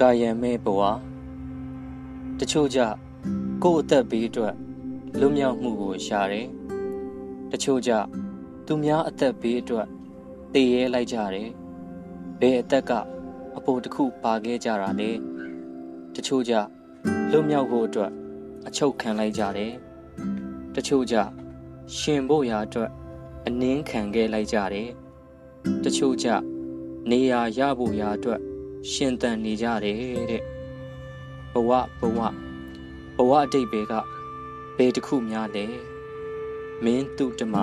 ကာယံမဲ့ဘဝတချို့ကြကိုယ့်အသက်ဘေးအတွက်လွတ်မြောက်မှုကိုရှာတယ်တချို့ကြသူများအသက်ဘေးအတွက်တည်ရဲလိုက်ကြတယ်ဘယ်အသက်ကအပေါ်တစ်ခုပါခဲ့ကြတာလဲတချို့ကြလွတ်မြောက်ဖို့အတွက်အချုပ်ခံလိုက်ကြတယ်တချို့ကြရှင်ဖို့ရာအတွက်အနင်းခံခဲ့လိုက်ကြတယ်တချို့ကြနေရာရဖို့ရာအတွက် ရှင်သန်နေကြတယ်တဲ့ဘဝဘဝဘဝအတိတ်ပဲကဘယ်တစ်ခုများလဲမင်းတုတ္တမ